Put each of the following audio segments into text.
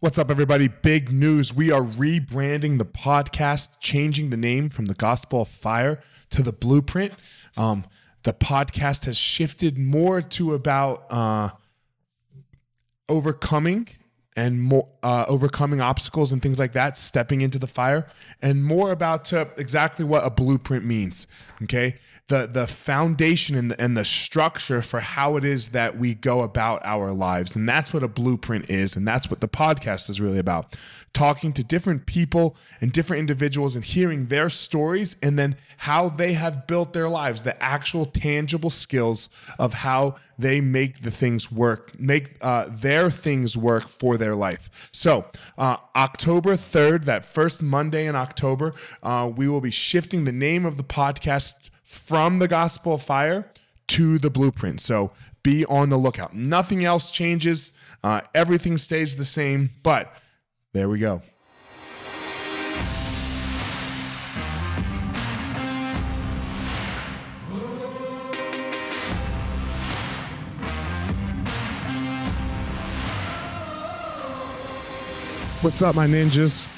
What's up, everybody? Big news. We are rebranding the podcast, changing the name from the Gospel of Fire to the Blueprint. Um, the podcast has shifted more to about uh, overcoming and more uh, overcoming obstacles and things like that, stepping into the fire, and more about to exactly what a blueprint means. Okay, the the foundation and the, and the structure for how it is that we go about our lives, and that's what a blueprint is, and that's what the podcast is really about. Talking to different people and different individuals and hearing their stories, and then how they have built their lives, the actual tangible skills of how they make the things work, make uh, their things work for their life. So, uh, October 3rd, that first Monday in October, uh, we will be shifting the name of the podcast from the Gospel of Fire to the Blueprint. So, be on the lookout. Nothing else changes, uh, everything stays the same, but there we go. What's up, my ninjas?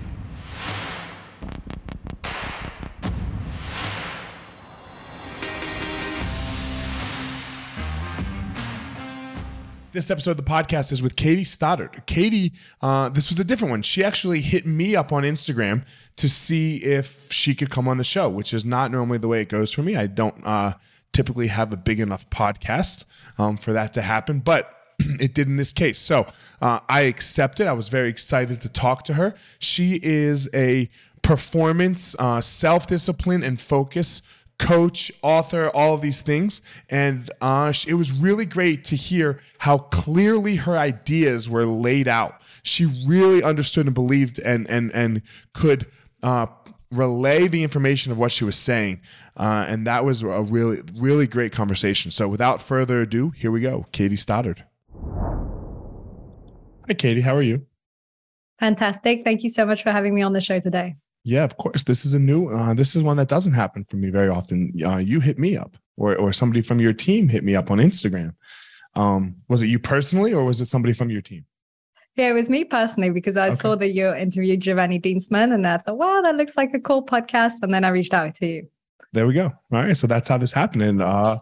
This episode of the podcast is with Katie Stoddart. Katie, uh, this was a different one. She actually hit me up on Instagram to see if she could come on the show, which is not normally the way it goes for me. I don't uh, typically have a big enough podcast um, for that to happen, but it did in this case. So uh, I accepted. I was very excited to talk to her. She is a performance, uh, self discipline, and focus coach, author, all of these things. And uh, it was really great to hear how clearly her ideas were laid out. She really understood and believed and and and could uh, relay the information of what she was saying. Uh, and that was a really really great conversation. So without further ado, here we go. Katie Stoddart. Hi, Katie. How are you? Fantastic. Thank you so much for having me on the show today. Yeah, of course. This is a new. Uh, this is one that doesn't happen for me very often. Uh, you hit me up, or or somebody from your team hit me up on Instagram. Um, was it you personally, or was it somebody from your team? Yeah, it was me personally because I okay. saw that you interviewed Giovanni Dienstmann, and I thought, wow, that looks like a cool podcast. And then I reached out to you. There we go. All right, so that's how this happened, and uh,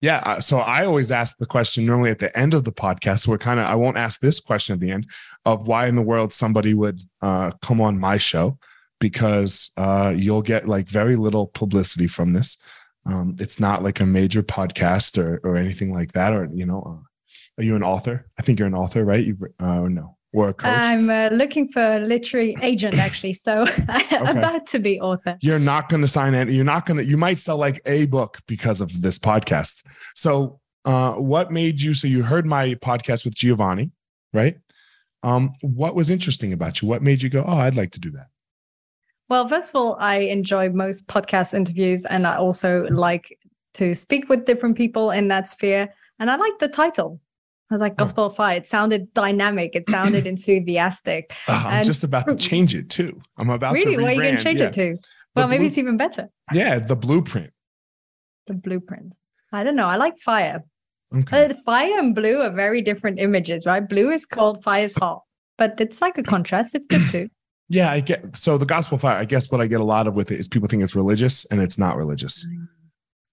yeah. Uh, so I always ask the question normally at the end of the podcast. So We're kind of I won't ask this question at the end of why in the world somebody would uh, come on my show because uh, you'll get like very little publicity from this. Um, it's not like a major podcast or or anything like that. Or you know, uh, are you an author? I think you're an author, right? You uh, no. Or a coach? I'm uh, looking for a literary agent, actually. So I'm okay. about to be author. You're not going to sign any. You're not going to. You might sell like a book because of this podcast. So, uh, what made you? So you heard my podcast with Giovanni, right? Um, what was interesting about you? What made you go, "Oh, I'd like to do that"? Well, first of all, I enjoy most podcast interviews and I also like to speak with different people in that sphere. And I like the title. I was like. Gospel of Fire. It sounded dynamic. It sounded enthusiastic. Uh, I'm just about to change it too. I'm about really? to Really? What are you going to change yeah. it to? Well, maybe it's even better. Yeah, the blueprint. The blueprint. I don't know. I like fire. Okay. Uh, fire and blue are very different images, right? Blue is cold, fire is hot, but it's like a contrast. It's good too. Yeah, I get so the gospel fire. I guess what I get a lot of with it is people think it's religious and it's not religious.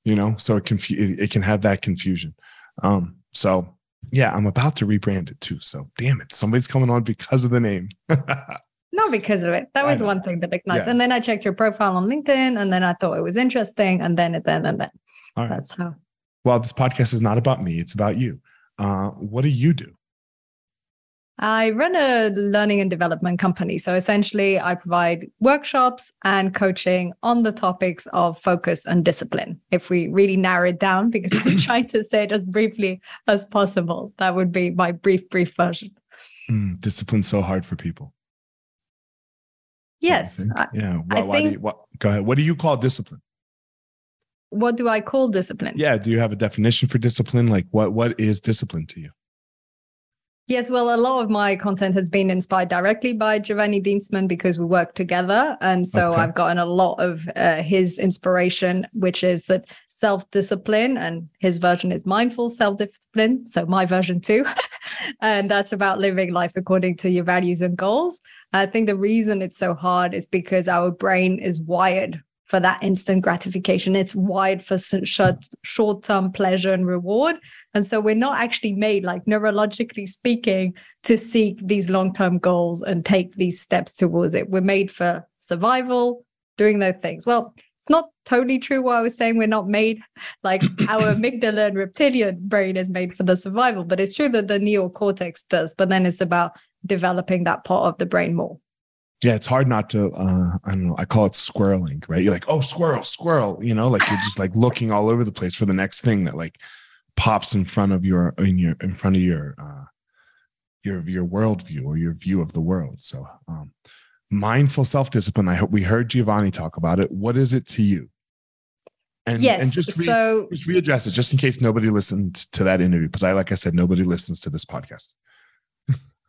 You know, so it confu- it can have that confusion. Um, so yeah, I'm about to rebrand it too. So damn it, somebody's coming on because of the name. not because of it. That was one thing that nice. Yeah. And then I checked your profile on LinkedIn, and then I thought it was interesting, and then and then and then. All right. That's how. Well, this podcast is not about me; it's about you. Uh, what do you do? I run a learning and development company. So essentially, I provide workshops and coaching on the topics of focus and discipline. If we really narrow it down, because I'm trying to say it as briefly as possible, that would be my brief, brief version. Mm, discipline's so hard for people. Yes. I yeah. Why, I why think, do you, what, go ahead. What do you call discipline? What do I call discipline? Yeah. Do you have a definition for discipline? Like what what is discipline to you? Yes, well, a lot of my content has been inspired directly by Giovanni Dienstmann because we work together. And so okay. I've gotten a lot of uh, his inspiration, which is that self discipline, and his version is mindful self discipline. So my version too. and that's about living life according to your values and goals. I think the reason it's so hard is because our brain is wired for that instant gratification. It's wired for short term pleasure and reward. And so we're not actually made, like neurologically speaking, to seek these long term goals and take these steps towards it. We're made for survival, doing those things. Well, it's not totally true what I was saying. We're not made like our amygdala and reptilian brain is made for the survival, but it's true that the neocortex does. But then it's about developing that part of the brain more yeah, it's hard not to. Uh, I don't know. I call it squirreling, right? You're like, oh, squirrel, squirrel. You know, like you're just like looking all over the place for the next thing that like pops in front of your in your in front of your uh, your your worldview or your view of the world. So, um, mindful self discipline. I hope we heard Giovanni talk about it. What is it to you? And, yes. And just re- so just readdress it, just in case nobody listened to that interview, because I, like I said, nobody listens to this podcast.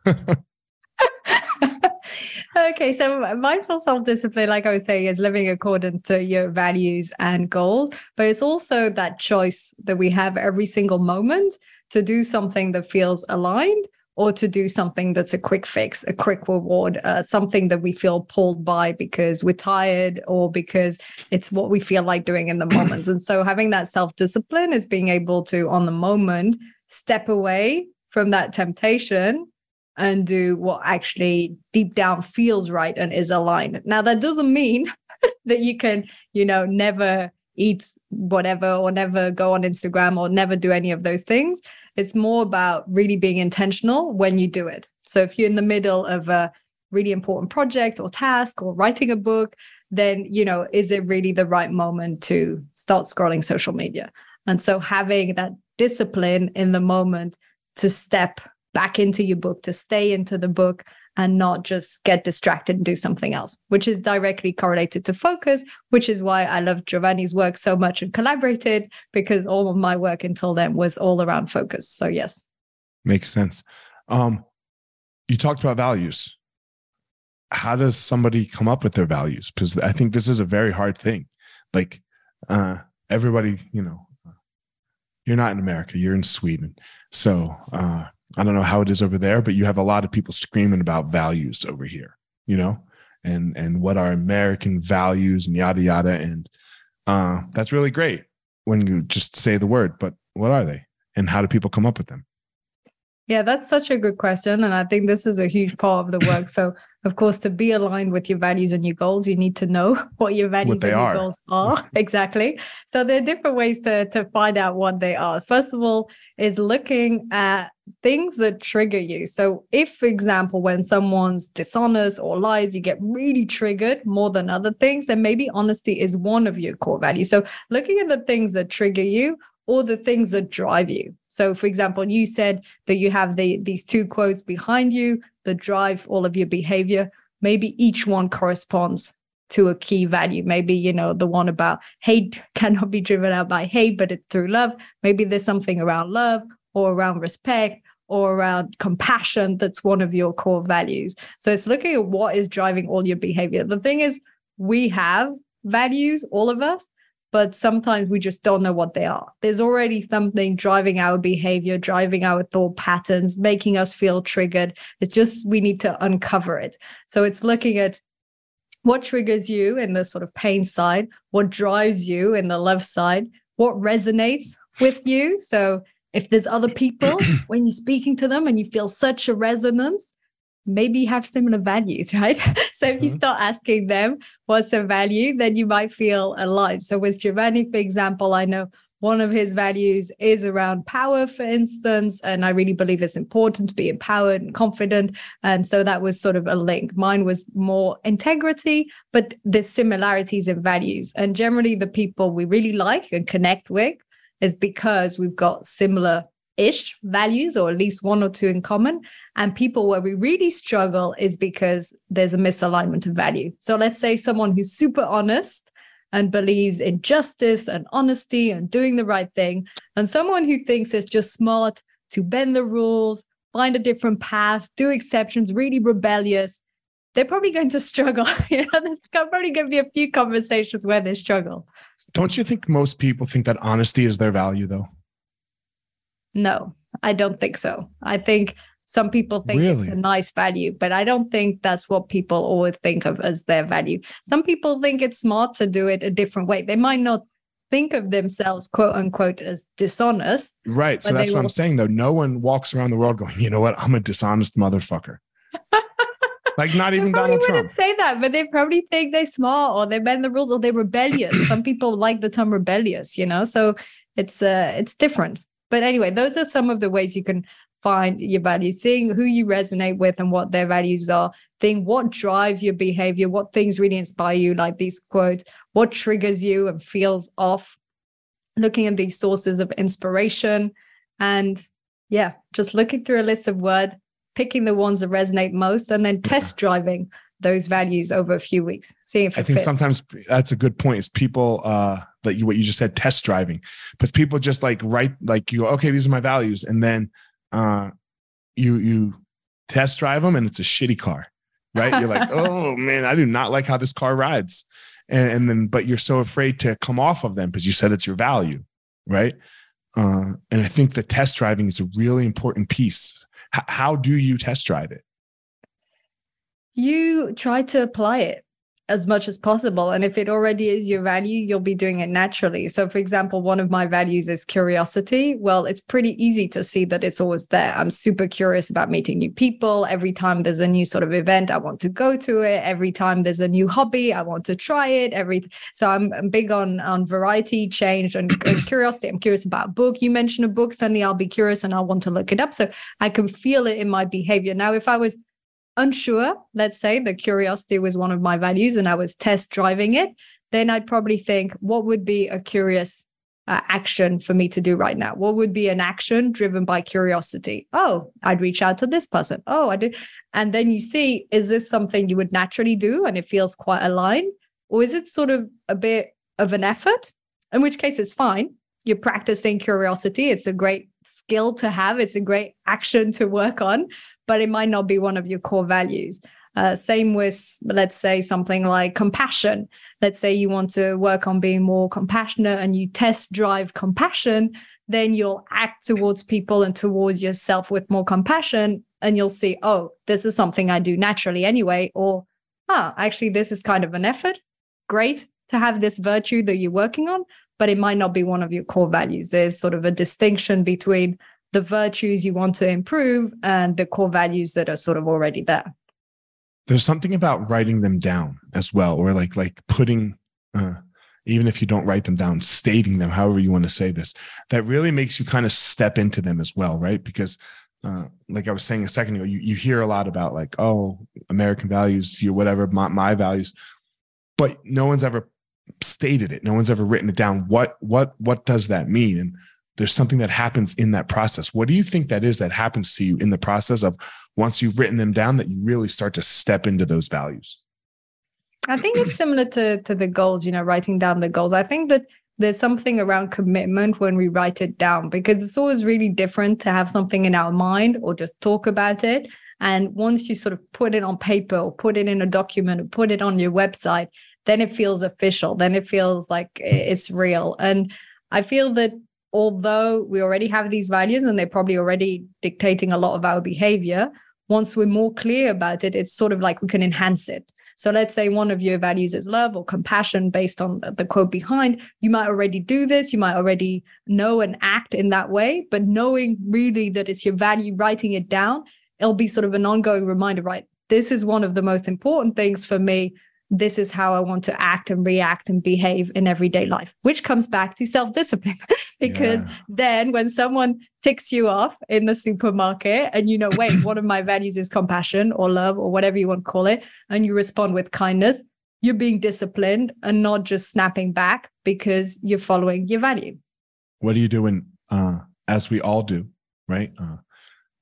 okay, so mindful self discipline, like I was saying, is living according to your values and goals, but it's also that choice that we have every single moment to do something that feels aligned or to do something that's a quick fix, a quick reward, uh, something that we feel pulled by because we're tired or because it's what we feel like doing in the moment. and so having that self discipline is being able to, on the moment, step away from that temptation and do what actually deep down feels right and is aligned. Now, that doesn't mean that you can, you know, never eat whatever or never go on Instagram or never do any of those things. It's more about really being intentional when you do it. So if you're in the middle of a really important project or task or writing a book, then, you know, is it really the right moment to start scrolling social media? And so having that discipline in the moment to step back into your book, to stay into the book and not just get distracted and do something else, which is directly correlated to focus, which is why I love Giovanni's work so much and collaborated because all of my work until then was all around focus. So, yes. Makes sense. Um, you talked about values. How does somebody come up with their values? Because I think this is a very hard thing. Like, uh, everybody, you know, you're not in America, you're in Sweden. So, uh, I don't know how it is over there, but you have a lot of people screaming about values over here, you know, and and what are American values and yada yada, and uh, that's really great when you just say the word. But what are they, and how do people come up with them? Yeah, that's such a good question. And I think this is a huge part of the work. So, of course, to be aligned with your values and your goals, you need to know what your values what and your are. goals are. exactly. So, there are different ways to, to find out what they are. First of all, is looking at things that trigger you. So, if, for example, when someone's dishonest or lies, you get really triggered more than other things, then maybe honesty is one of your core values. So, looking at the things that trigger you or the things that drive you. So, for example, you said that you have the, these two quotes behind you that drive all of your behavior. Maybe each one corresponds to a key value. Maybe, you know, the one about hate cannot be driven out by hate, but it's through love. Maybe there's something around love or around respect or around compassion that's one of your core values. So it's looking at what is driving all your behavior. The thing is, we have values, all of us, but sometimes we just don't know what they are. There's already something driving our behavior, driving our thought patterns, making us feel triggered. It's just we need to uncover it. So it's looking at what triggers you in the sort of pain side, what drives you in the love side, what resonates with you. So if there's other people when you're speaking to them and you feel such a resonance, maybe have similar values, right? so if you mm-hmm. start asking them what's their value, then you might feel aligned. So with Giovanni, for example, I know one of his values is around power, for instance. And I really believe it's important to be empowered and confident. And so that was sort of a link. Mine was more integrity, but there's similarities in values. And generally, the people we really like and connect with is because we've got similar ish values or at least one or two in common. And people where we really struggle is because there's a misalignment of value. So let's say someone who's super honest and believes in justice and honesty and doing the right thing, and someone who thinks it's just smart to bend the rules find a different path, do exceptions, really rebellious, they're probably going to struggle. you know, there's probably going to be a few conversations where they struggle. Don't you think most people think that honesty is their value, though? No, I don't think so. I think some people think really? it's a nice value, but I don't think that's what people always think of as their value. Some people think it's smart to do it a different way. They might not think of themselves, quote unquote, as dishonest. Right. So that's what will... I'm saying, though. No one walks around the world going, you know what? I'm a dishonest motherfucker. like not even Donald Trump. Say that, but they probably think they're smart or they bend the rules or they're rebellious. Some people like the term rebellious, you know. So it's uh it's different. But anyway, those are some of the ways you can find your values, seeing who you resonate with and what their values are, seeing what drives your behavior, what things really inspire you, like these quotes, what triggers you and feels off, looking at these sources of inspiration. And yeah, just looking through a list of words, picking the ones that resonate most, and then test driving those values over a few weeks. Seeing if I think fits. sometimes that's a good point. Is people uh that you what you just said test driving because people just like write like you go okay these are my values and then uh, you you test drive them and it's a shitty car, right? You're like, oh man, I do not like how this car rides, and, and then but you're so afraid to come off of them because you said it's your value, right? Uh, and I think the test driving is a really important piece. H- how do you test drive it? You try to apply it as much as possible. And if it already is your value, you'll be doing it naturally. So, for example, one of my values is curiosity. Well, it's pretty easy to see that it's always there. I'm super curious about meeting new people. Every time there's a new sort of event, I want to go to it. Every time there's a new hobby, I want to try it. Every so I'm, I'm big on on variety, change, and, curiosity. I'm curious about a book. You mention a book, suddenly I'll be curious and I'll want to look it up. So I can feel it in my behavior. Now, if I was unsure, let's say but curiosity was one of my values and I was test driving it, then I'd probably think, what would be a curious uh, action for me to do right now? What would be an action driven by curiosity? Oh, I'd reach out to this person. Oh, I did. And then you see, is this something you would naturally do and it feels quite aligned? Or is it sort of a bit of an effort? In which case, it's fine. You're practicing curiosity. It's a great skill to have, it's a great action to work on but it might not be one of your core values. Uh, same with, let's say, something like compassion. Let's say you want to work on being more compassionate and you test drive compassion, then you'll act towards people and towards yourself with more compassion. And you'll see, oh, this is something I do naturally anyway. Or, ah, actually, this is kind of an effort. Great to have this virtue that you're working on, but it might not be one of your core values. There's sort of a distinction between the virtues you want to improve and the core values that are sort of already there there's something about writing them down as well or like like putting uh, even if you don't write them down stating them however you want to say this that really makes you kind of step into them as well right because uh, like i was saying a second ago you, you hear a lot about like oh american values your whatever my, my values but no one's ever stated it no one's ever written it down what what what does that mean and there's something that happens in that process. What do you think that is that happens to you in the process of once you've written them down that you really start to step into those values? I think it's similar to to the goals, you know, writing down the goals. I think that there's something around commitment when we write it down because it's always really different to have something in our mind or just talk about it. And once you sort of put it on paper or put it in a document or put it on your website, then it feels official. Then it feels like it's real. And I feel that although we already have these values and they're probably already dictating a lot of our behavior, once we're more clear about it, it's sort of like we can enhance it. So let's say one of your values is love or compassion based on the quote behind. You might already do this. You might already know and act in that way, but knowing really that it's your value, writing it down, it'll be sort of an ongoing reminder, right? This is one of the most important things for me this is how I want to act and react and behave in everyday life, which comes back to self discipline. because yeah. then when someone ticks you off in the supermarket and you know, wait, one of my values is compassion or love or whatever you want to call it, and you respond with kindness, you're being disciplined and not just snapping back because you're following your value. What are you doing? uh, as we all do, right? Uh,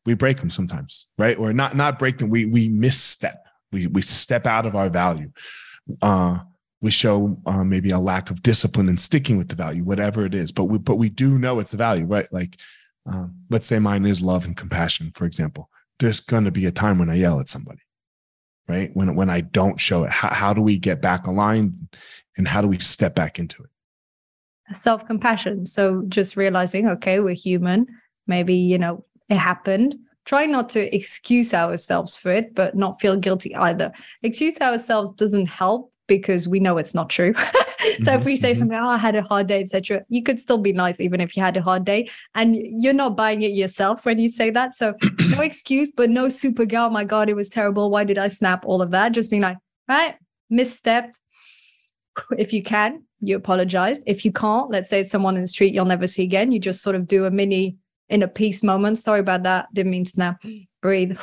we break them sometimes, right? Or not not break them. We we misstep we we step out of our value. Uh, we show uh, maybe a lack of discipline and sticking with the value, whatever it is. But we but we do know it's a value, right? Like um, let's say mine is love and compassion, for example, there's going to be a time when I yell at somebody, right? When, when I don't show it, how, how do we get back aligned and how do we step back into it? Self compassion. So just realizing, okay, we're human. Maybe, you know, it happened. Try not to excuse ourselves for it, but not feel guilty either. Excuse ourselves doesn't help because we know it's not true. so mm-hmm, if we say mm-hmm. something, oh, I had a hard day, etc., you could still be nice even if you had a hard day, and you're not buying it yourself when you say that. So no excuse, but no super girl. Oh my God, it was terrible. Why did I snap? All of that. Just being like, right, misstepped. If you can, you apologize. If you can't, let's say it's someone in the street you'll never see again. You just sort of do a mini in a peace moment. Sorry about that. Didn't mean snap. Breathe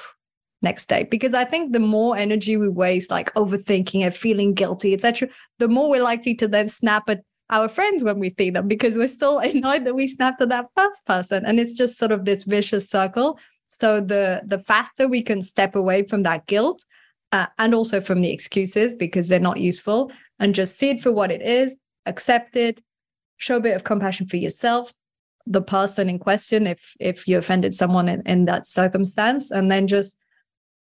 next day because i think the more energy we waste like overthinking and feeling guilty etc the more we're likely to then snap at our friends when we see them because we're still annoyed that we snapped at that first person and it's just sort of this vicious circle so the the faster we can step away from that guilt uh, and also from the excuses because they're not useful and just see it for what it is accept it show a bit of compassion for yourself the person in question if if you offended someone in, in that circumstance and then just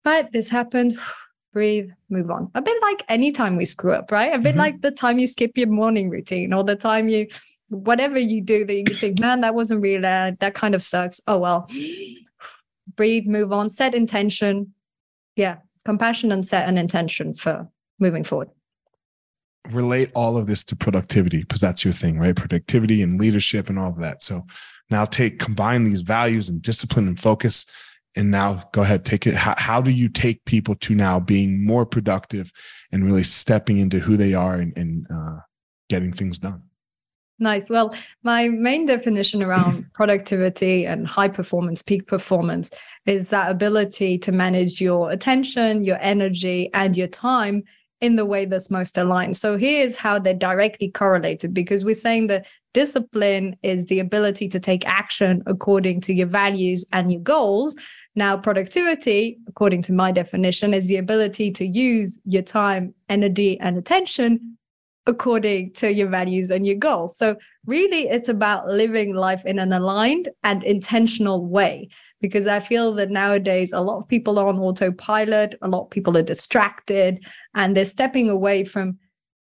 right, this happened. Breathe, move on. A bit like any time we screw up, right? A bit mm-hmm. like the time you skip your morning routine or the time you, whatever you do that you think, man, that wasn't real. Uh, that kind of sucks. Oh, well. Breathe, move on, set intention. Yeah, compassion and set an intention for moving forward relate all of this to productivity because that's your thing, right? Productivity and leadership and all of that. So now take combine these values and discipline and focus and now go ahead take it how, how do you take people to now being more productive and really stepping into who they are and, and uh, getting things done nice well my main definition around productivity and high performance peak performance is that ability to manage your attention your energy and your time in the way that's most aligned so here's how they're directly correlated because we're saying that discipline is the ability to take action according to your values and your goals now, productivity, according to my definition, is the ability to use your time, energy, and attention according to your values and your goals. So, really, it's about living life in an aligned and intentional way. Because I feel that nowadays, a lot of people are on autopilot, a lot of people are distracted, and they're stepping away from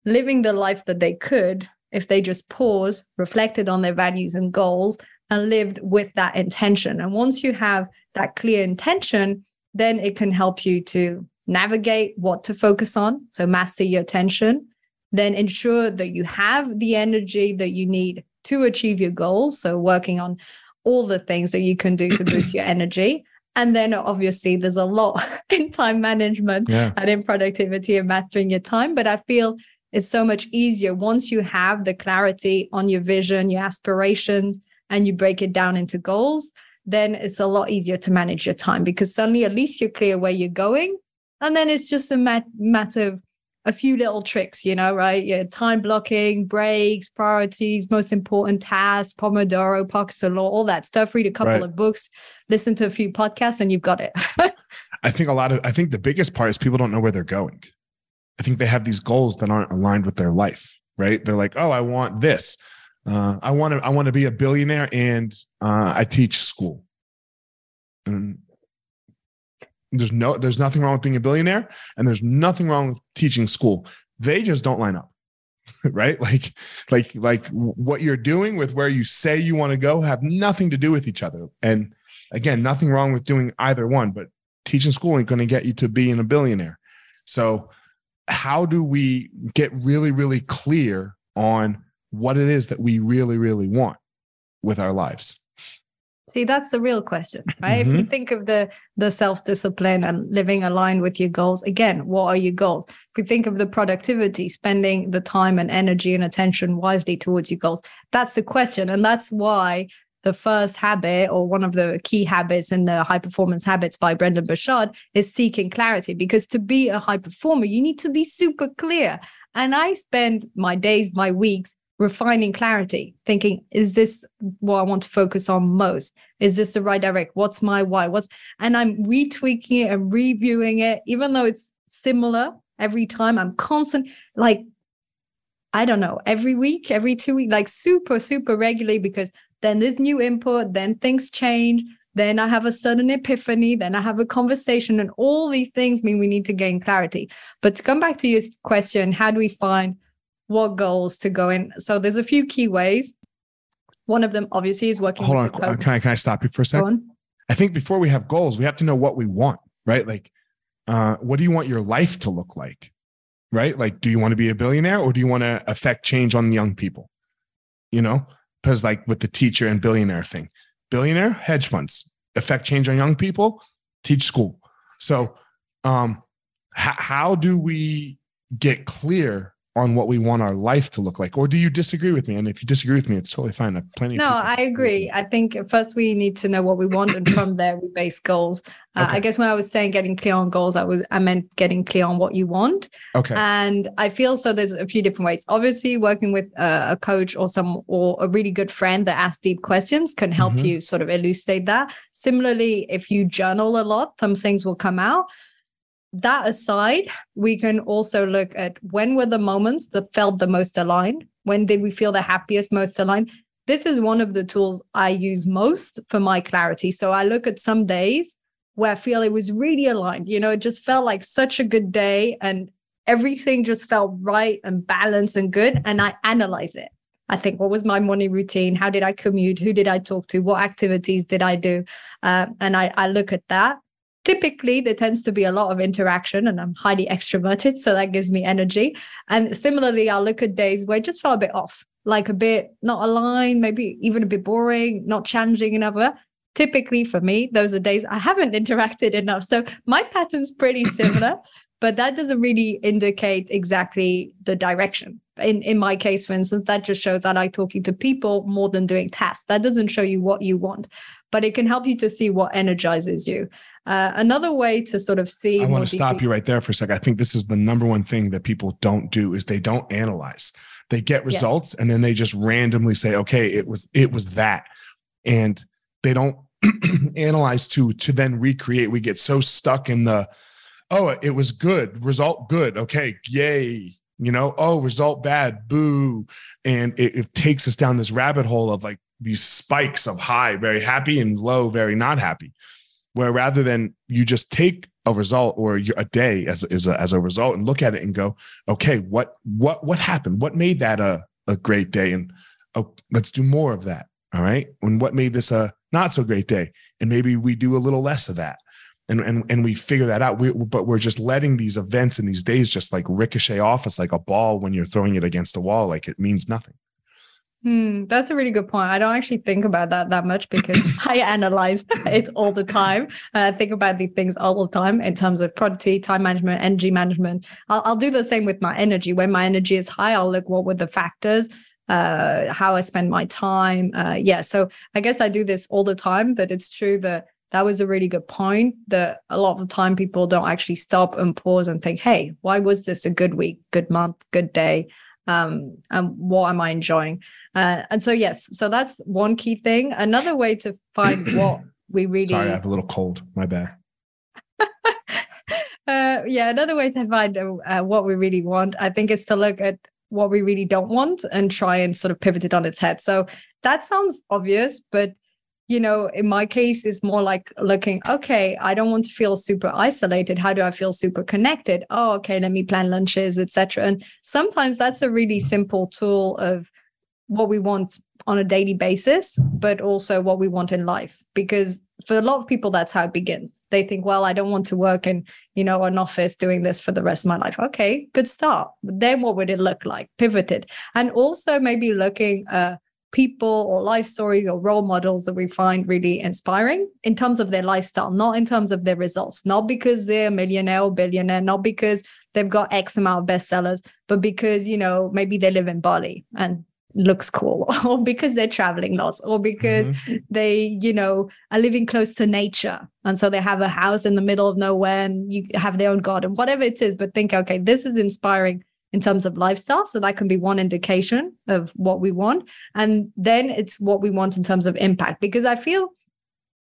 living the life that they could if they just pause, reflected on their values and goals, and lived with that intention. And once you have that clear intention, then it can help you to navigate what to focus on. So, master your attention, then ensure that you have the energy that you need to achieve your goals. So, working on all the things that you can do to boost your energy. And then, obviously, there's a lot in time management yeah. and in productivity and mastering your time. But I feel it's so much easier once you have the clarity on your vision, your aspirations, and you break it down into goals then it's a lot easier to manage your time because suddenly at least you're clear where you're going. And then it's just a mat- matter of a few little tricks, you know, right? Yeah, time blocking, breaks, priorities, most important tasks, Pomodoro, Parkinson law, all that stuff. Read a couple right. of books, listen to a few podcasts, and you've got it. I think a lot of, I think the biggest part is people don't know where they're going. I think they have these goals that aren't aligned with their life, right? They're like, oh, I want this. Uh, I want to I want to be a billionaire and uh, I teach school. And there's no there's nothing wrong with being a billionaire and there's nothing wrong with teaching school. They just don't line up. right? Like like like what you're doing with where you say you want to go have nothing to do with each other. And again, nothing wrong with doing either one, but teaching school ain't going to get you to being a billionaire. So how do we get really really clear on what it is that we really, really want with our lives. See, that's the real question, right? Mm-hmm. If you mm-hmm. think of the the self-discipline and living aligned with your goals, again, what are your goals? If you think of the productivity, spending the time and energy and attention wisely towards your goals, that's the question. And that's why the first habit or one of the key habits in the high performance habits by Brendon Burchard is seeking clarity because to be a high performer you need to be super clear and i spend my days my weeks refining clarity, thinking, is this what I want to focus on most? Is this the right direct? What's my why? What's and I'm retweaking it and reviewing it, even though it's similar every time. I'm constant, like, I don't know, every week, every two weeks, like super, super regularly, because then there's new input, then things change. Then I have a sudden epiphany. Then I have a conversation, and all these things mean we need to gain clarity. But to come back to your question, how do we find what goals to go in? So there's a few key ways. One of them, obviously, is working. Hold on, can I can I stop you for a second? I think before we have goals, we have to know what we want, right? Like, uh, what do you want your life to look like, right? Like, do you want to be a billionaire or do you want to affect change on young people? You know, because like with the teacher and billionaire thing, billionaire hedge funds affect change on young people, teach school. So, um, how do we get clear on what we want our life to look like or do you disagree with me? And if you disagree with me it's totally fine. I've plenty no i agree. i think first we need to know what we want and from there we base goals. Uh, okay. i guess when i was saying getting clear on goals i was i meant getting clear on what you want. Okay. And i feel so there's a few different ways. Obviously working with uh, a coach or some or a really good friend that asks deep questions can help mm-hmm. you sort of elucidate that. Similarly if you journal a lot some things will come out that aside, we can also look at when were the moments that felt the most aligned? When did we feel the happiest, most aligned? This is one of the tools I use most for my clarity. So I look at some days where I feel it was really aligned. You know, it just felt like such a good day and everything just felt right and balanced and good. And I analyze it. I think, what was my morning routine? How did I commute? Who did I talk to? What activities did I do? Uh, and I, I look at that typically there tends to be a lot of interaction and I'm highly extroverted. So that gives me energy. And similarly, I'll look at days where it just felt a bit off, like a bit not aligned, maybe even a bit boring, not challenging enough. Typically for me, those are days I haven't interacted enough. So my pattern's pretty similar, but that doesn't really indicate exactly the direction. In in my case, for instance, that just shows that I like talking to people more than doing tasks. That doesn't show you what you want, but it can help you to see what energizes you. Uh, another way to sort of see. I want to stop you right there for a second. I think this is the number one thing that people don't do is they don't analyze. They get results yes. and then they just randomly say, "Okay, it was it was that," and they don't analyze to to then recreate. We get so stuck in the, "Oh, it was good, result good, okay, yay." You know, oh, result bad, boo. And it, it takes us down this rabbit hole of like these spikes of high, very happy, and low, very not happy where rather than you just take a result or a day as, as, a, as a result and look at it and go, okay, what what what happened? What made that a, a great day? And oh, let's do more of that. All right. And what made this a not so great day? And maybe we do a little less of that. And and and we figure that out. We, but we're just letting these events and these days just like ricochet off us like a ball when you're throwing it against a wall, like it means nothing. Hmm, that's a really good point. I don't actually think about that that much because I analyze it all the time. And I think about these things all the time in terms of productivity, time management, energy management. I'll, I'll do the same with my energy. When my energy is high, I'll look what were the factors, uh, how I spend my time. Uh, yeah, so I guess I do this all the time, but it's true that that was a really good point that a lot of the time people don't actually stop and pause and think, hey, why was this a good week, good month, good day? Um, and what am I enjoying? Uh, and so, yes, so that's one key thing. Another way to find what we really. Sorry, I have a little cold. My bad. uh, yeah, another way to find uh, what we really want, I think, is to look at what we really don't want and try and sort of pivot it on its head. So that sounds obvious, but you know, in my case, it's more like looking, okay, I don't want to feel super isolated. How do I feel super connected? Oh, okay, let me plan lunches, etc. And sometimes that's a really simple tool of what we want on a daily basis, but also what we want in life. Because for a lot of people, that's how it begins. They think, well, I don't want to work in, you know, an office doing this for the rest of my life. Okay, good start. Then what would it look like? Pivoted. And also maybe looking uh people or life stories or role models that we find really inspiring in terms of their lifestyle, not in terms of their results, not because they're a millionaire or billionaire, not because they've got X amount of bestsellers, but because, you know, maybe they live in Bali and looks cool or because they're traveling lots or because mm-hmm. they you know are living close to nature and so they have a house in the middle of nowhere and you have their own garden whatever it is but think okay this is inspiring in terms of lifestyle. So that can be one indication of what we want. And then it's what we want in terms of impact because i feel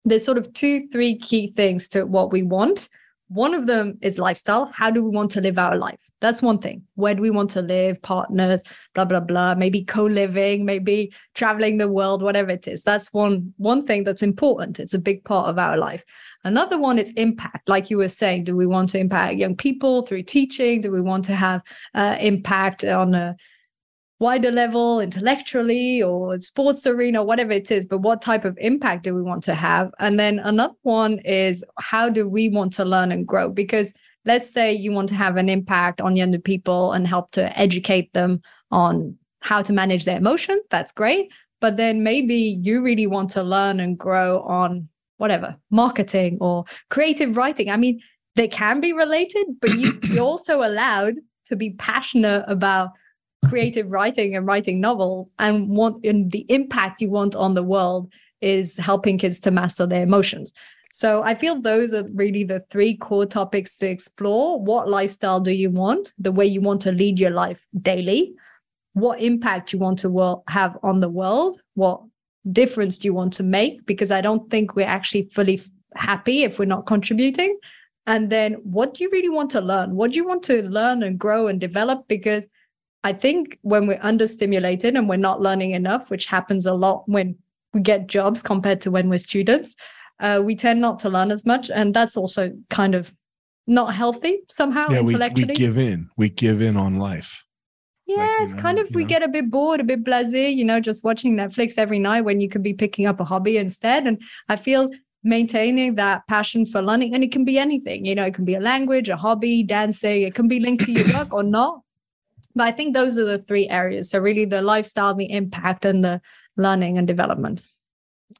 there's sort of two three key things to what we want. One of them is lifestyle. How do we want to live our life That's one thing. Where do we want to live? Partners, blah blah blah. Maybe co-living, maybe traveling the world, whatever it is. That's one one thing that's important. It's a big part of our life. Another one is impact. Like you were saying, do we want to impact young people through teaching? Do we want to have uh, impact on a wider level intellectually or sports arena whatever it is but what type of impact do we want to have and then another one is how do we want to learn and grow because let's say you want to have an impact on younger people and help to educate them on how to manage their emotions that's great. But then maybe you really want to learn and grow on whatever marketing or creative writing. I mean they can be related but you, you're also allowed to be passionate about creative writing and writing novels and want and the impact you want on the world is helping kids to master their emotions so i feel those are really the three core topics to explore. What lifestyle do you want? The way you want to lead your life daily? What impact you want to have on the world? What difference do you want to make? Because i don't think we're actually fully happy if we're not contributing. And then what do you really want to learn? What do you want to learn and grow and develop? Because I think when we're understimulated and we're not learning enough, which happens a lot when we get jobs compared to when we're students, uh, we tend not to learn as much. And that's also kind of not healthy somehow yeah, intellectually. We, we give in. We give in on life. Yeah, like, it's know, kind of we know. get a bit bored, a bit blasé, you know, just watching Netflix every night when you could be picking up a hobby instead. And I feel maintaining that passion for learning, and it can be anything, you know, it can be a language, a hobby, dancing, it can be linked to your work or not. But I think those are the three areas. So really the lifestyle, the impact, and the learning and development.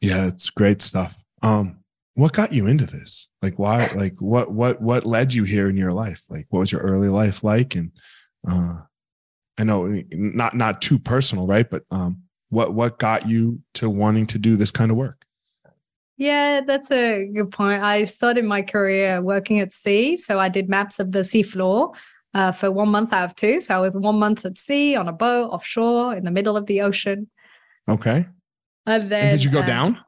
Yeah, it's great stuff. Um, what got you into this? Like why like what what what led you here in your life? Like what was your early life like? And uh I know not not too personal, right? But um what what got you to wanting to do this kind of work? Yeah, that's a good point. I started my career working at sea. So I did maps of the seafloor uh, for one month out of two. So I was one month at sea on a boat offshore in the middle of the ocean. Okay. And then and did you go uh, down?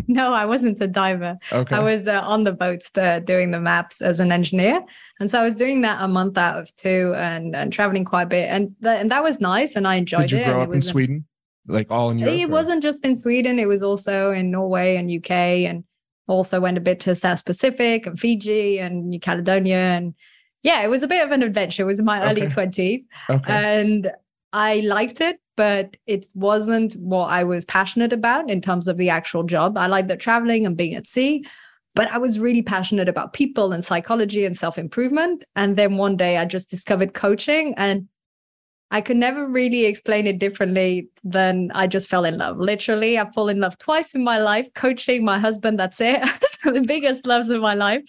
No, I wasn't a diver. Okay. I was uh, on the boats doing the maps as an engineer. And so I was doing that a month out of two and, and traveling quite a bit. And, th- and that was nice. And I enjoyed it. Did you grow it up in Sweden? Like all in Europe? It or? wasn't just in Sweden. It was also in Norway and UK and also went a bit to South Pacific and Fiji and New Caledonia and yeah, it was a bit of an adventure. It was in my okay. early 20s. Okay. And I liked it, but it wasn't what I was passionate about in terms of the actual job. I liked the traveling and being at sea, but I was really passionate about people and psychology and self improvement. And then one day I just discovered coaching and I could never really explain it differently than I just fell in love. Literally, I've fallen in love twice in my life, coaching my husband. That's it. the biggest loves of my life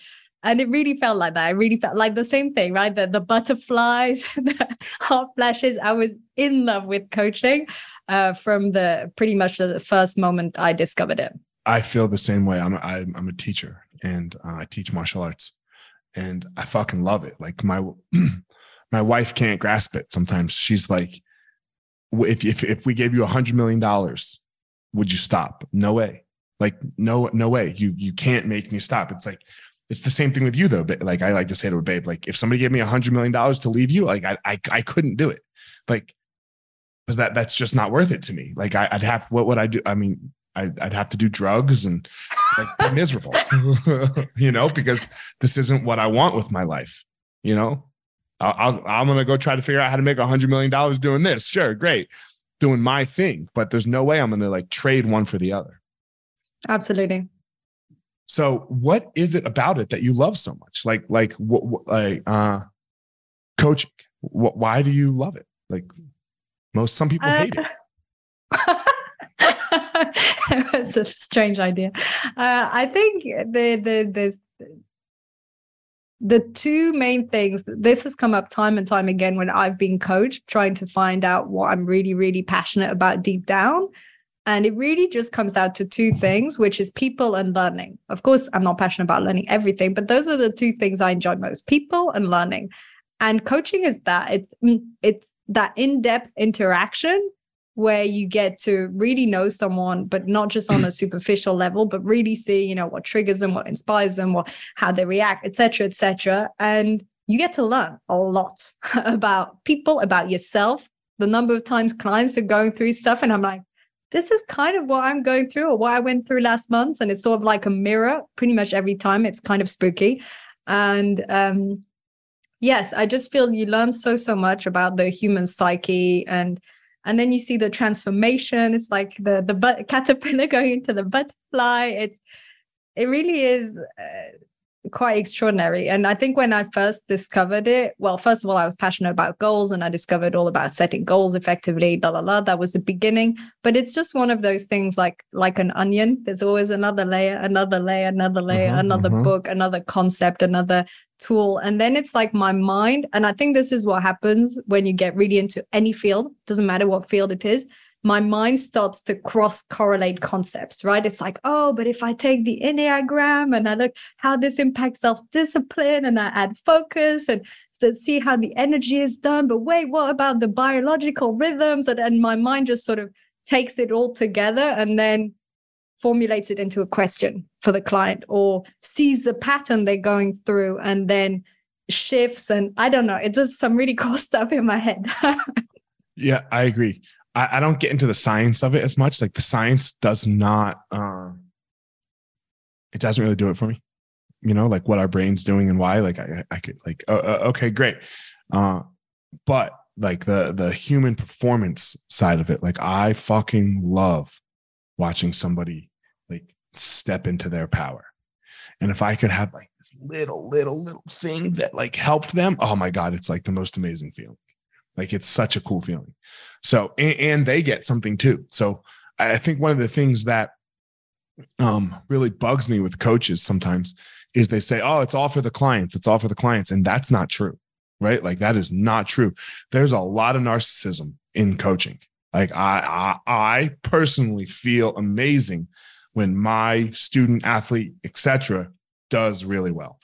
and it really felt like that. I really felt like the same thing, right? The the butterflies, the hot flashes. I was in love with coaching uh, from the pretty much the first moment I discovered it. I feel the same way. I'm a, I'm a teacher and uh, I teach martial arts, and I fucking love it. Like my my wife can't grasp it. Sometimes she's like, if if if we gave you a hundred million dollars, would you stop? No way. Like no no way. You you can't make me stop. It's like it's the same thing with you though. But like I like to say to a babe, like if somebody gave me a hundred million dollars to leave you, like I, I I couldn't do it. Like because that that's just not worth it to me. Like I, would have what would I do? I mean, I'd, I'd have to do drugs and like be miserable, you know, because this isn't what I want with my life. You know, I'll, i am gonna go try to figure out how to make a hundred million dollars doing this. Sure, great, doing my thing, but there's no way I'm gonna like trade one for the other. Absolutely. So what is it about it that you love so much? Like, like what, like, uh, coaching, what, why do you love it? Like most, some people uh, hate it. It's a strange idea. Uh, I think the, the, the, the two main things this has come up time and time again when I've been coached, trying to find out what I'm really, really passionate about deep down. And it really just comes out to two things, which is people and learning. Of course, I'm not passionate about learning everything, but those are the two things I enjoy most people and learning. And coaching is that it's, mm, it's that in depth interaction where you get to really know someone, but not just on a superficial level, but really see, you know, what triggers them, what inspires them, what how they react, etc., etc. And you get to learn a lot about people, about yourself, the number of times clients are going through stuff. And I'm like, this is kind of what I'm going through or what I went through last month. And it's sort of like a mirror pretty much every time. It's kind of spooky. And um, yes, I just feel you learn so, so much about the human psyche and and then you see the transformation. It's like the the but- caterpillar going into the butterfly. It's it really is uh, quite extraordinary. And I think when I first discovered it, well, first of all, I was passionate about goals and I discovered all about setting goals effectively, blah, blah, blah. That was the beginning. But it's just one of those things like like an onion. There's always another layer, another layer, another layer, uh-huh, another uh-huh. book, another concept, another tool. And then it's like my mind. And I think this is what happens when you get really into any field, doesn't matter what field it is my mind starts to cross correlate concepts, right? It's like, oh, but if I take the Enneagram and I look how this impacts self discipline and I add focus and to see how the energy is done, but wait, what about the biological rhythms? And, and my mind just sort of takes it all together and then formulates it into a question for the client or sees the pattern they're going through and then shifts. And I don't know, it does some really cool stuff in my head. yeah, I agree. I, I, don't get into the science of it as much. Like the science does not, um, it doesn't really do it for me. You know, like what our brain's doing and why. Like I, I could like, uh, okay, great. Uh, but like the the human performance side of it, like I fucking love watching somebody like step into their power. And if I could have like this little, little, little thing that like helped them, oh my God, it's like the most amazing feeling. Like it's such a cool feeling. So, and, and they get something too. So I think one of the things that um, really bugs me with coaches sometimes is they say, oh, it's all for the clients. It's all for the clients. And that's not true, right? Like that is not true. There's a lot of narcissism in coaching. Like I, I, I personally feel amazing when my student athlete, etc., does really well.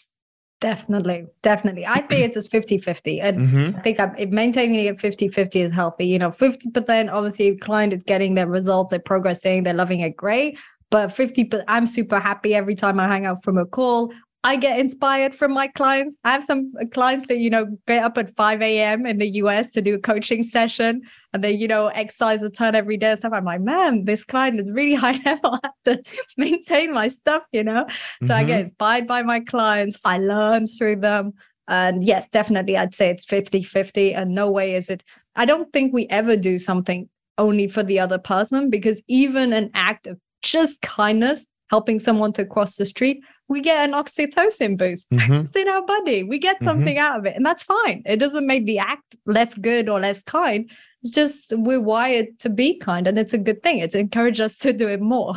Definitely, definitely. I think it's just 50 50. And mm-hmm. I think I'm, maintaining it 50 50 is healthy. You know, 50% obviously, client is getting their results, they're progressing, they're loving it great. But 50, but I'm super happy every time I hang out from a call. I get inspired from my clients. I have some clients that, you know, get up at 5 a.m. in the US to do a coaching session and they, you know, exercise a ton every day and stuff. I'm like, man, this client is really high level. I have to maintain my stuff, you know? So mm-hmm. I get mm-hmm. inspired by my clients. I learn through them. And yes, definitely, I'd say it's 50 50. And no way is it. I don't think we ever do something only for the other person because even an act of just kindness, helping someone to cross the street, we get an oxytocin boost. Mm-hmm. It's in our body. We get mm-hmm. something mm-hmm. out of it. And that's fine. It doesn't make the act less good or less kind. It's just we're wired to be kind. And it's a good thing. It's encouraged us to do it more.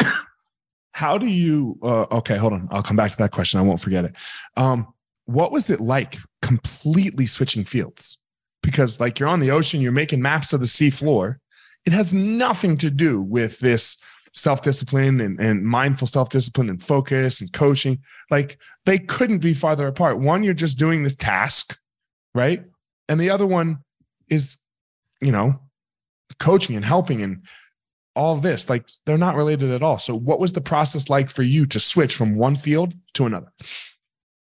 How do you uh, okay, hold on. I'll come back to that question. I won't forget it. Um, what was it like completely switching fields? Because like you're on the ocean, you're making maps of the sea floor. It has nothing to do with this self discipline and, and mindful self discipline and focus and coaching. Like they couldn't be farther apart. One, you're just doing this task, right? And the other one is, you know, coaching and helping and all this. Like they're not related at all. So, what was the process like for you to switch from one field to another?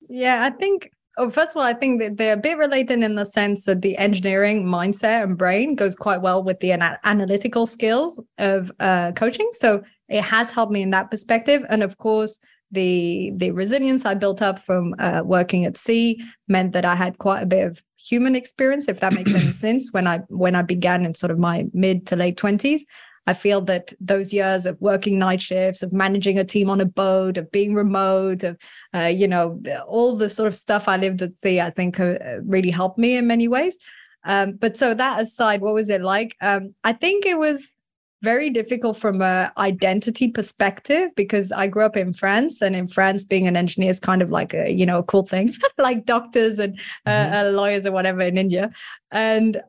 Yeah, I think Oh, first of all, I think that they're a bit related in the sense that the engineering mindset and brain goes quite well with the ana- analytical skills of uh, coaching. So it has helped me in that perspective. And of course, the the resilience I built up from uh, working at sea meant that I had quite a bit of human experience, if that makes any sense. When I when I began in sort of my mid to late twenties, I feel that those years of working night shifts, of managing a team on a boat, of being remote, of uh, you know all the sort of stuff I lived at sea, I think uh, really helped me in many ways. Um, but so that aside, what was it like? Um, I think it was very difficult from a identity perspective because I grew up in France, and in France, being an engineer is kind of like a you know a cool thing, like doctors and uh, mm-hmm. uh, lawyers or whatever in India, and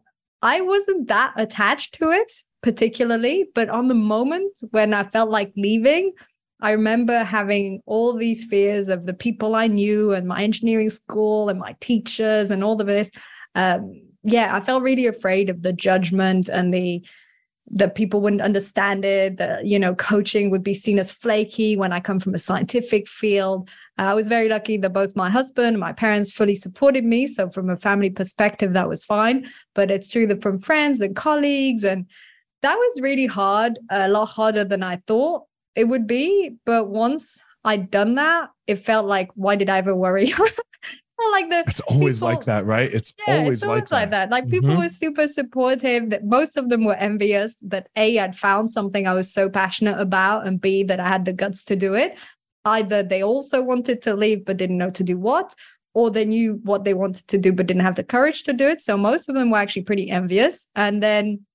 I wasn't that attached to it particularly, but on the moment when I felt like leaving, I remember having all these fears of the people I knew and my engineering school and my teachers and all of this. Um, yeah, I felt really afraid of the judgment and the that people wouldn't understand it that you know coaching would be seen as flaky when i come from a scientific field. I was very lucky that both my husband and my parents fully supported me. So from a family perspective that was fine. But it's true that from friends and colleagues and that was really hard a lot harder than i thought it would be but once i'd done that it felt like why did i ever worry? Like the it's always people, like that right? It's yeah, always, it's always like, like that. that. Like people mm-hmm. were super supportive that most of them were envious that a i'd found something i was so passionate about and b that i had the guts to do it. Either they also wanted to leave but didn't know to do what or they knew what they wanted to do but didn't have the courage to do it. So most of them were actually pretty envious. And then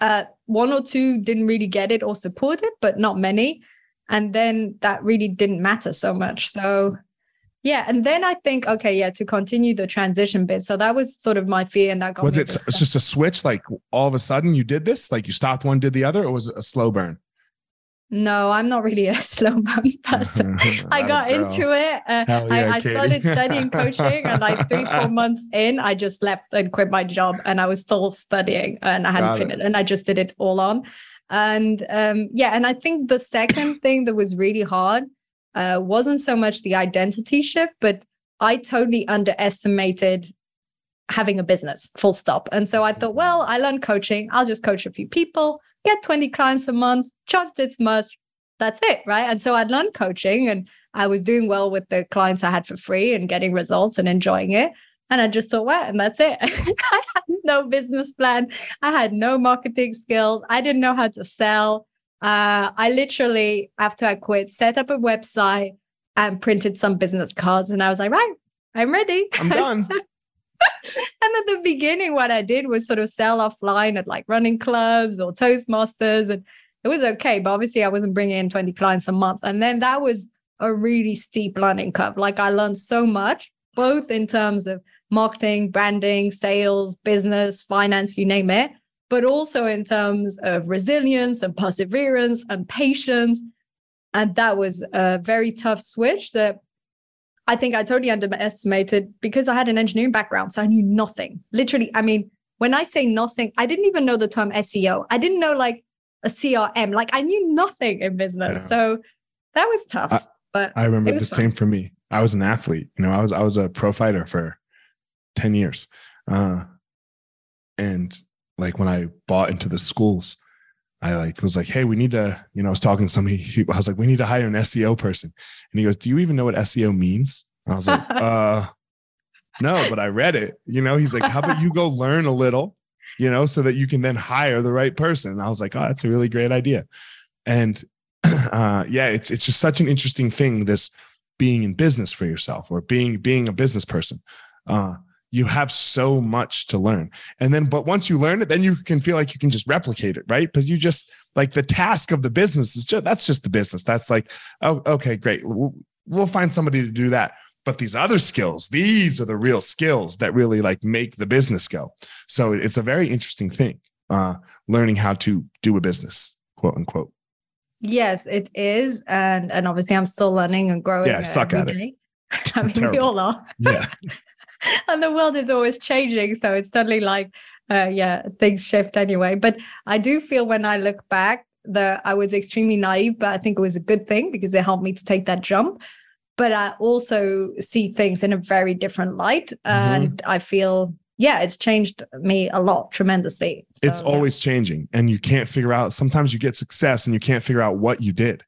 uh, one or two didn't really get it or support it but not many and then that really didn't matter so much so yeah, and then I think okay, yeah, to continue the transition bit. So that was sort of my fear, and that got was it. It's just a switch. Like all of a sudden, you did this. Like you stopped one, did the other, or was it a slow burn? No, I'm not really a slow burn person. I got into it. Uh, yeah, I, I started studying coaching, and like three, four months in, I just left and quit my job, and I was still studying, and I hadn't finished, and I just did it all on. And um, yeah, and I think the second thing that was really hard uh, wasn't so much the identity shift, but I totally underestimated having a business, full stop. And so I thought, well, I learned coaching. I'll just coach a few people, get 20 clients a month, charge this much. That's it. Right. And so I'd learned coaching and I was doing well with the clients I had for free and getting results and enjoying it. And I just thought, well, and that's it. I had no business plan. I had no marketing skills. I didn't know how to sell uh, I literally, after I quit, set up a website and printed some business cards. And I was like, right, I'm ready. I'm done. so, and at the beginning, what I did was sort of sell offline at like running clubs or Toastmasters. And it was okay. But obviously, I wasn't bringing in 20 clients a month. And then that was a really steep learning curve. Like I learned so much, both in terms of marketing, branding, sales, business, finance, you name it but also in terms of resilience and perseverance and patience. And that was a very tough switch that I think I totally underestimated because I had an engineering background. So I knew nothing. Literally, I mean, when I say nothing, I didn't even know the term SEO. I didn't know like a CRM. Like I knew nothing in business. Yeah. So that was tough. I, but I remember the fun. same for me. I was an athlete. You know, I was I was a pro fighter for 10 years. Uh, and like when I bought into the schools, I like was like, hey, we need to, you know, I was talking to somebody, I was like, we need to hire an SEO person. And he goes, Do you even know what SEO means? And I was like, uh no, but I read it. You know, he's like, How about you go learn a little, you know, so that you can then hire the right person? And I was like, Oh, that's a really great idea. And uh yeah, it's it's just such an interesting thing, this being in business for yourself or being being a business person. Uh you have so much to learn. And then, but once you learn it, then you can feel like you can just replicate it, right? Because you just like the task of the business is just that's just the business. That's like, oh, okay, great. We'll, we'll find somebody to do that. But these other skills, these are the real skills that really like make the business go. So it's a very interesting thing, uh, learning how to do a business, quote unquote. Yes, it is. And and obviously I'm still learning and growing. Yeah, suck at day. it. I mean, we all are. Yeah. and the world is always changing. So it's suddenly like, uh, yeah, things shift anyway. But I do feel when I look back that I was extremely naive, but I think it was a good thing because it helped me to take that jump. But I also see things in a very different light. Mm-hmm. And I feel, yeah, it's changed me a lot tremendously. So, it's always yeah. changing. And you can't figure out, sometimes you get success and you can't figure out what you did,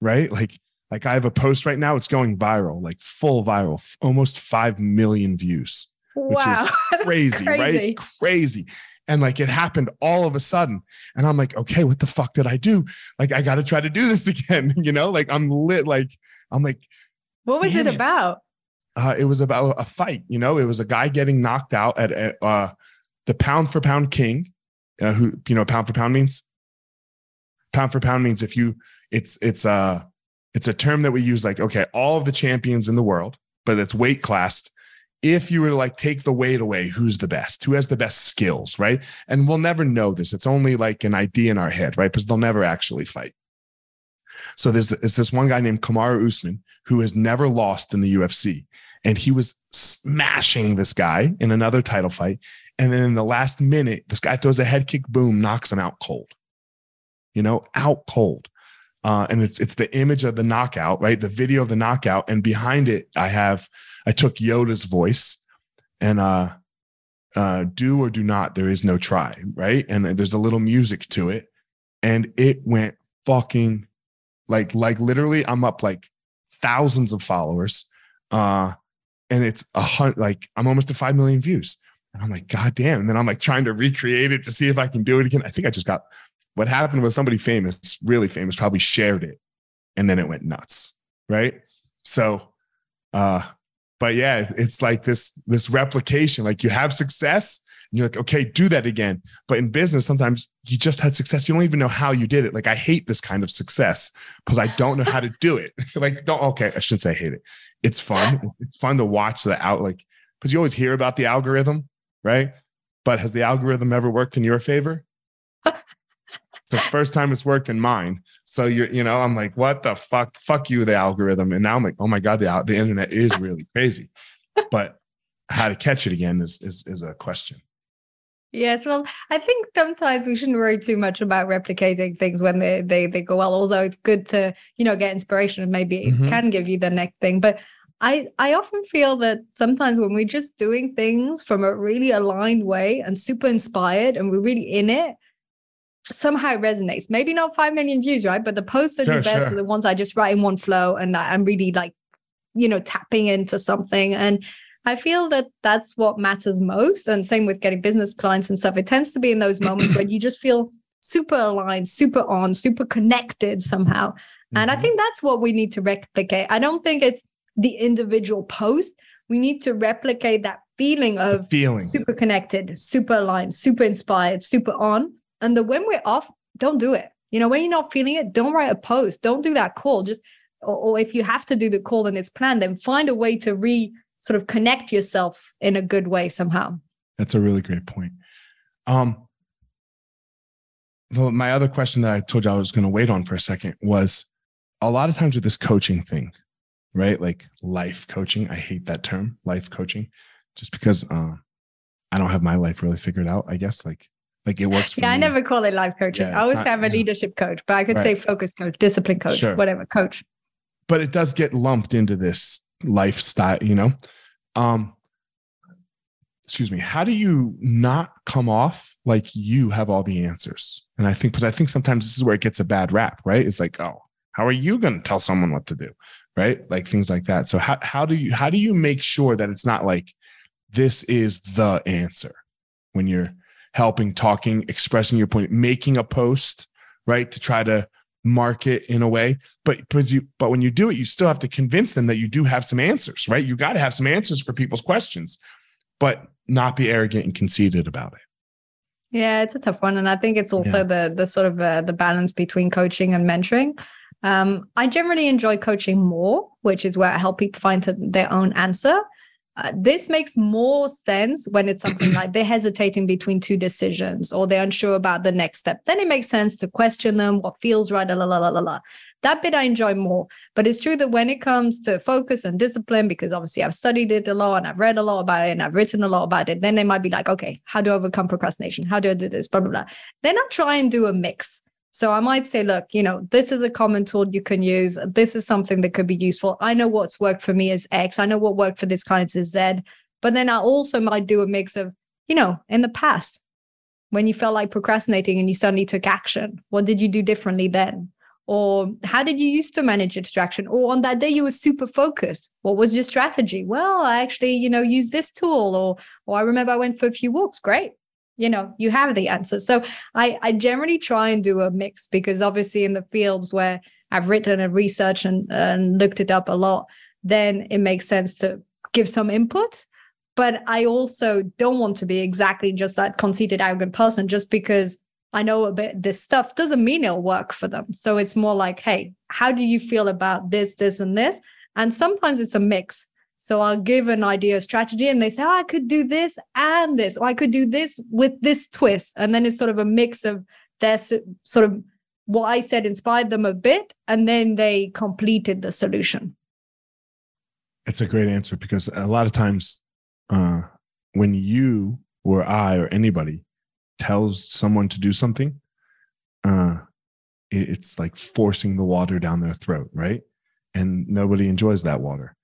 right? Like like I have a post right now, it's going viral, like full viral, almost 5 million views. Which wow. is crazy, crazy, right? Crazy. And like it happened all of a sudden. And I'm like, okay, what the fuck did I do? Like, I got to try to do this again. You know, like I'm lit. Like, I'm like, what was it, it about? Uh, it was about a fight. You know, it was a guy getting knocked out at, at uh, the pound for pound king, uh, who, you know, pound for pound means? Pound for pound means if you, it's, it's, uh, it's a term that we use like, okay, all of the champions in the world, but it's weight classed. If you were to like take the weight away, who's the best? Who has the best skills, right? And we'll never know this. It's only like an idea in our head, right? Because they'll never actually fight. So there's, there's this one guy named Kamaru Usman who has never lost in the UFC. And he was smashing this guy in another title fight. And then in the last minute, this guy throws a head kick, boom, knocks him out cold. you know, out cold. Uh, and it's it's the image of the knockout, right? The video of the knockout, and behind it, I have I took Yoda's voice, and uh, uh, do or do not, there is no try, right? And there's a little music to it, and it went fucking like like literally, I'm up like thousands of followers, uh, and it's a hundred like I'm almost to five million views, and I'm like, god damn! And then I'm like trying to recreate it to see if I can do it again. I think I just got what happened was somebody famous, really famous, probably shared it and then it went nuts. Right. So, uh, but yeah, it's like this, this replication, like you have success and you're like, okay, do that again. But in business, sometimes you just had success. You don't even know how you did it. Like I hate this kind of success because I don't know how to do it. like, don't, okay. I shouldn't say I hate it. It's fun. It's fun to watch the out, like, because you always hear about the algorithm, right? But has the algorithm ever worked in your favor? the first time it's worked in mine. So you're, you know, I'm like, what the fuck? Fuck you, the algorithm. And now I'm like, oh my god, the the internet is really crazy. But how to catch it again is is is a question. Yes, well, I think sometimes we shouldn't worry too much about replicating things when they they they go well. Although it's good to you know get inspiration and maybe it mm-hmm. can give you the next thing. But I I often feel that sometimes when we're just doing things from a really aligned way and super inspired and we're really in it, somehow resonates. Maybe not 5 million views, right? But the posts are sure, do best sure. are the ones I just write in one flow and I'm really like, you know, tapping into something. And I feel that that's what matters most. And same with getting business clients and stuff. It tends to be in those moments where you just feel super aligned, super on, super connected somehow. Mm-hmm. And I mm-hmm. think that's what we need to replicate. I don't think it's the individual post. We need to replicate that feeling of feeling super connected, super aligned, super inspired, super on and the when we're off, don't do it. You know, when you're not feeling it, don't write a post. Don't do that call. Just or, or if you have to do the call and it's planned, then find a way to re sort of connect yourself in a good way somehow. That's a really great point. Um, my other question that I told you I was going to wait on for a second was a lot of times with this coaching thing, right? Like life coaching. I hate that term, life coaching, just because uh, I don't have my life really figured out. I guess like like it works. yeah, me. I never call it life coaching. Yeah, I always not, have a yeah. leadership coach, but I could right. say focus coach, discipline coach, sure. whatever coach. But it does get lumped into this lifestyle, you know. Um, excuse me. How do you not come off like you have all the answers? And I think because I think sometimes this is where it gets a bad rap, right? It's like, oh, how are you going to tell someone what to do, right? Like things like that. So how how do you how do you make sure that it's not like this is the answer when you're helping, talking, expressing your point, making a post, right? To try to market in a way. But but you but when you do it, you still have to convince them that you do have some answers, right? You got to have some answers for people's questions, but not be arrogant and conceited about it. Yeah, it's a tough one, and I think it's also yeah. the the sort of uh, the balance between coaching and mentoring. Um, I generally enjoy coaching more, which is where I help people find their own answer. Uh, this makes more sense when it's something like they're hesitating between two decisions or they're unsure about the next step. Then it makes sense to question them, what feels right, la la la la la. That bit I enjoy more. But it's true that when it comes to focus and discipline, because obviously I've studied it a lot and I've read a lot about it and I've written a lot about it, then they might be like, okay, how do I overcome procrastination? How do I do this? Blah, blah, blah. Then I try and do a mix. So I might say, look, you know, this is a common tool you can use. This is something that could be useful. I know what's worked for me is X. I know what worked for this client is Z. But then I also might do a mix of, you know, in the past, when you felt like procrastinating and you suddenly took action, what did you do differently then? Or how did you used to manage distraction? Or on that day you were super focused. What was your strategy? Well, I actually, you know, use this tool. Or or I remember I went for a few walks. Great you know you have the answer. So i i generally try and do a mix because obviously in the fields where i've written and researched and, and looked it up a lot then it makes sense to give some input. But i also don't want to be exactly just that conceited arrogant person just because i know a bit this stuff doesn't mean it'll work for them. So it's more like hey how do you feel about this this and this? And sometimes it's a mix so I'll give an idea strategy and they say, oh, I could do this and this, or I could do this with this twist. And then it's sort of a mix of their sort of what I said inspired them a bit, and then they completed the solution. It's a great answer because a lot of times uh, when you or I or anybody tells someone to do something, uh, it's like forcing the water down their throat, right? And nobody enjoys that water.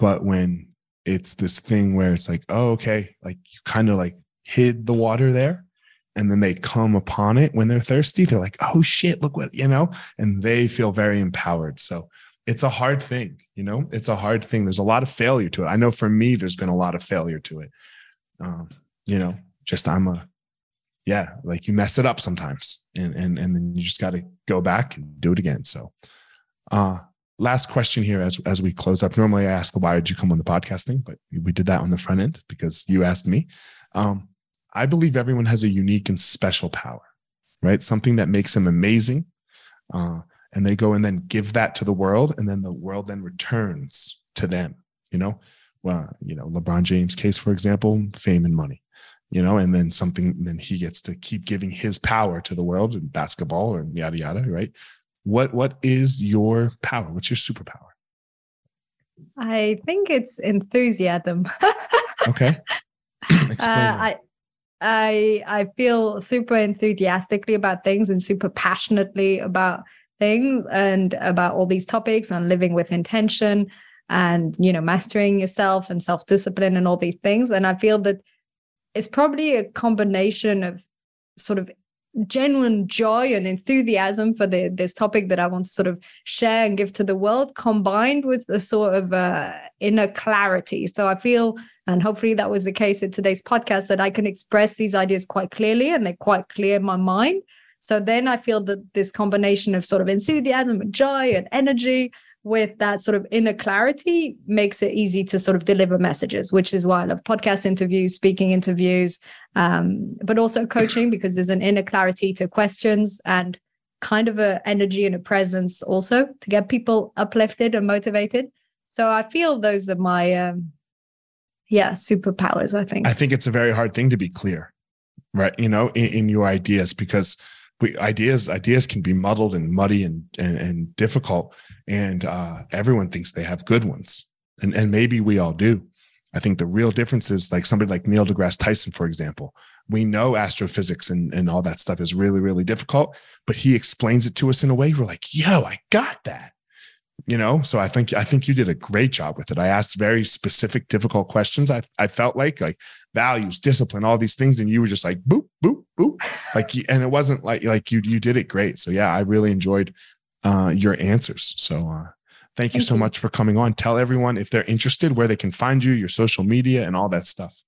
But when it's this thing where it's like, oh, okay, like you kind of like hid the water there. And then they come upon it when they're thirsty. They're like, oh shit, look what, you know, and they feel very empowered. So it's a hard thing, you know, it's a hard thing. There's a lot of failure to it. I know for me, there's been a lot of failure to it. Um, you know, just I'm a, yeah, like you mess it up sometimes and, and, and then you just got to go back and do it again. So, uh, last question here as, as we close up. Normally I ask the why did you come on the podcasting, but we did that on the front end because you asked me. Um, I believe everyone has a unique and special power, right? Something that makes them amazing. Uh, and they go and then give that to the world, and then the world then returns to them, you know? Well, you know, LeBron James' case, for example, fame and money, you know, and then something, then he gets to keep giving his power to the world in basketball and yada yada, right? What what is your power? What's your superpower? I think it's enthusiasm. okay. Explain. Uh, I I I feel super enthusiastically about things and super passionately about things and about all these topics and living with intention and you know mastering yourself and self-discipline and all these things and I feel that it's probably a combination of sort of genuine joy and enthusiasm for the this topic that I want to sort of share and give to the world combined with a sort of uh, inner clarity so I feel and hopefully that was the case in today's podcast that I can express these ideas quite clearly and they're quite clear in my mind. So then I feel that this combination of sort of enthusiasm and joy and energy with that sort of inner clarity makes it easy to sort of deliver messages, which is why I love podcast interviews, speaking interviews, um, but also coaching because there's an inner clarity to questions and kind of a energy and a presence also to get people uplifted and motivated. So I feel those are my um, yeah superpowers i think i think it's a very hard thing to be clear right you know in, in your ideas because we, ideas ideas can be muddled and muddy and and, and difficult. And uh, everyone thinks they have good ones. And and maybe we all do. I think the real difference is like somebody like neil degrasse tyson for example. We know astrophysics and, and all that stuff is really really difficult but he explains it to us in a way we're like yo i got that you know so i think i think you did a great job with it. I asked very specific difficult questions. I, I felt like like values discipline all these things and you were just like boop boop boop. Like and it wasn't like like you you did it great. So yeah i really enjoyed uh your answers. So uh thank you thank so you. much for coming on. Tell everyone if they're interested where they can find you your social media and all that stuff.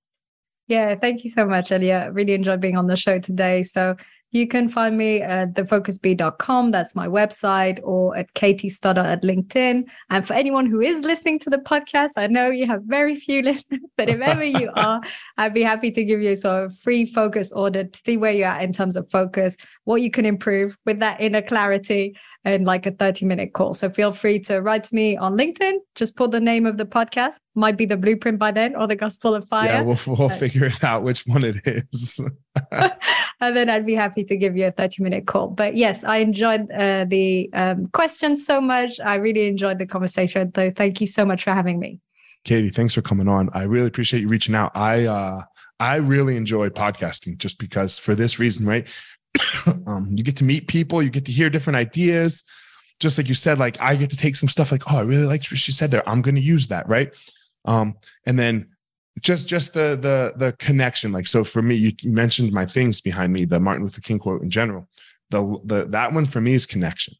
Yeah, thank you so much, Elia. Really enjoyed being on the show today. So you can find me at thefocusbee.com. That's my website, or at Katie Stoddart at LinkedIn. And for anyone who is listening to the podcast, I know you have very few listeners, but if ever you are, I'd be happy to give you a sort of free focus audit to see where you're at in terms of focus, what you can improve with that inner clarity in like a 30 minute call. So feel free to write to me on LinkedIn. Just put the name of the podcast. Might be the blueprint by then or the gospel of fire. Yeah, we'll, we'll figure it out which one it is. and then I'd be happy to give you a 30 minute call. But yes, I enjoyed uh, the um, questions so much. I really enjoyed the conversation. So thank you so much for having me. Katie, thanks for coming on. I really appreciate you reaching out. I uh, I really enjoy podcasting just because for this reason, right? um, you get to meet people, you get to hear different ideas. Just like you said, like I get to take some stuff like, oh, I really liked what she said there. I'm going to use that, right? Um, and then just just the the the connection. Like so, for me, you mentioned my things behind me, the Martin Luther King quote in general. The the that one for me is connection.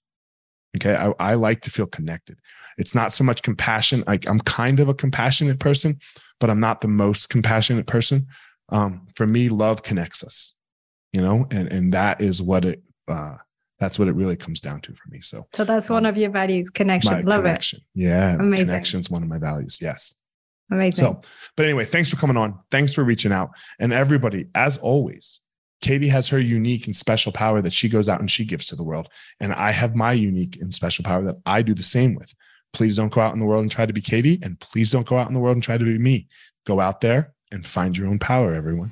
Okay, I, I like to feel connected. It's not so much compassion. Like I'm kind of a compassionate person, but I'm not the most compassionate person. Um, for me, love connects us you know, and and that is what it uh that's what it really comes down to for me. So So that's um, one of your values, connection. Love connection. it. Yeah. Amazing. Connection's one of my values. Yes. Amazing. So, but anyway, thanks for coming on. Thanks for reaching out. And everybody, as always, Katie has her unique and special power that she goes out and she gives to the world. And I have my unique and special power that I do the same with. Please don't go out in the world and try to be Katie. And please don't go out in the world and try to be me. Go out there and find your own power, everyone.